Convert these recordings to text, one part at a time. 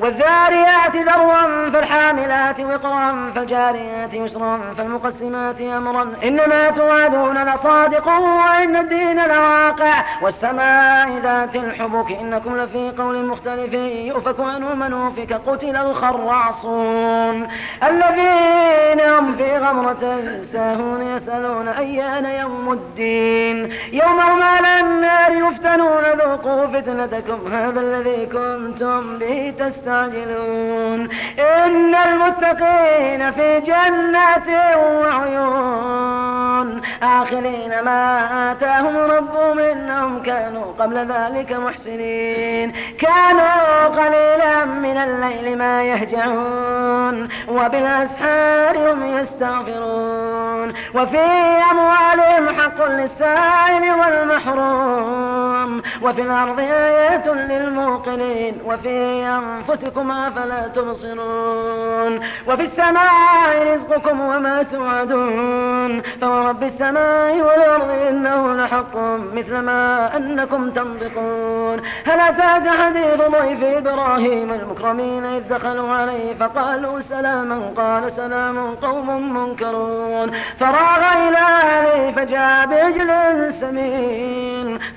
والذاريات ذروا فالحاملات وقرا فالجاريات يسرا فالمقسمات أمرا. إنما توعدون لصادق وإن الدين لواقع والسماء ذات الحبك. إنكم لفي قول مختلف يؤفك عنه من أوفك. قتل الخراصون الذين هم في غمرة ساهون يسألون أيان يوم الدين. يوم هم على يفتنون ذوقوا فتنتكم هذا الذي كنتم به تستعجلون. إن المتقين في جنات وعيون. آخرين ما آتاهم ربهم إنهم كانوا قبل ذلك محسنين. كانوا قليلا من الليل ما يهجعون وبالأسحار هم يستغفرون. وفي أموالهم حق للسائل والمحروم. وفي الأرض آيات للموقنين وفي أنفسكم أفلا تبصرون. وفي السماء رزقكم وما توعدون. فورب السماء والأرض إنه لحق مثل ما أنكم تنطقون. هل أتاك حديث ضيف إبراهيم المكرمين إذ دخلوا عليه فقالوا سلاما؟ قال سلام قوم منكرون. فراغ إلى أهله فجاء بعجل سمين.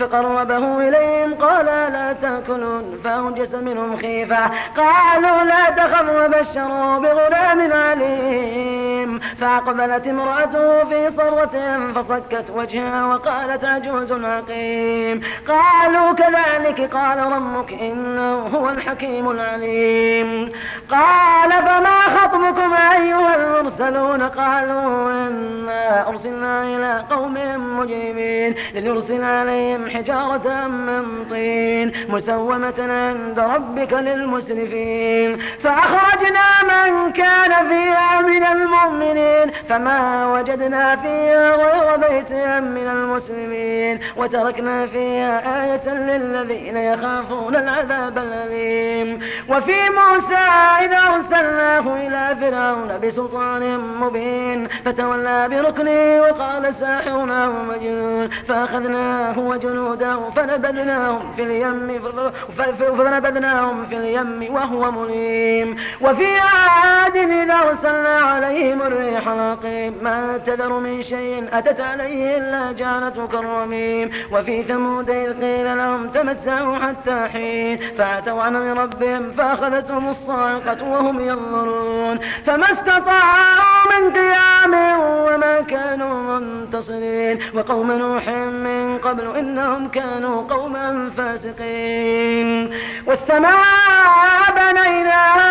فقربه إليهم قال لا تأكلون فأوجس منهم خيفة قالوا لا تخف وبشروا بغلام عليم فأقبلت امرأته في صرة فصكت وجهها وقالت عجوز عقيم قالوا كذلك قال ربك إنه هو الحكيم العليم قال فما خطبكم أيها المرسلون قالوا إنا أرسلنا إلى قوم مجرمين لنرسل عليهم حجارة من طين مسومة عند ربك للمسرفين. فأخرجنا من كان فيها من المؤمنين فما وجدنا فيها غير بيت من المسلمين وتركنا فيها آية للذين يخافون العذاب الأليم. وفي موسى إذا أرسلناه إلى فرعون بسلطان مبين فتولى بركنه وقال ساحر أو مجنون فأخذناه وجنوده فنبذناهم في اليم فنبذناهم في اليم وهو مليم. وفي عاد إذا أرسلنا عليهم الريح العقيم ما تذر من شيء أتت عليه إلا جعلته كالرميم وفي ثمود إذ قيل لهم تمتعوا حتى حين فأتوا عن ربهم فأخذتهم الصاعقة وهم ينظرون. فما استطاعوا من قيام وما كانوا منتصرين. وقوم نوح من قبل إنهم كانوا قوما فاسقين. والسماء بنيناها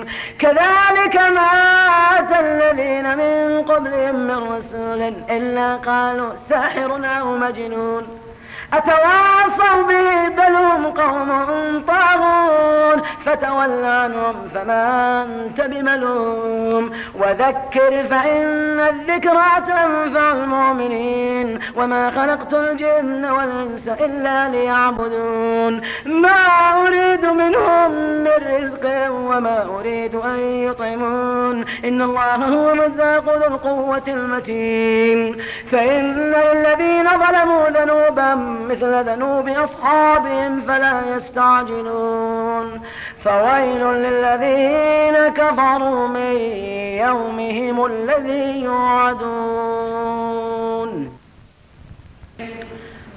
كذلك ما أتى الذين من قبلهم من رسول إلا قالوا ساحر أو مجنون. أتواصوا به بل هم قوم طاغون فتول عنهم فما أنت بملوم. وذكر فإن الذكرى تنفع المؤمنين. وما خلقت الجن والإنس إلا ليعبدون. ما أريد منهم من رزق وما أريد أن يطعمون. إن الله هو الرزاق ذو القوة المتين. فإن ظلموا ذنوبا مثل ذنوب أصحابهم فلا يستعجلون. فويل للذين كفروا من يومهم الذي يوعدون.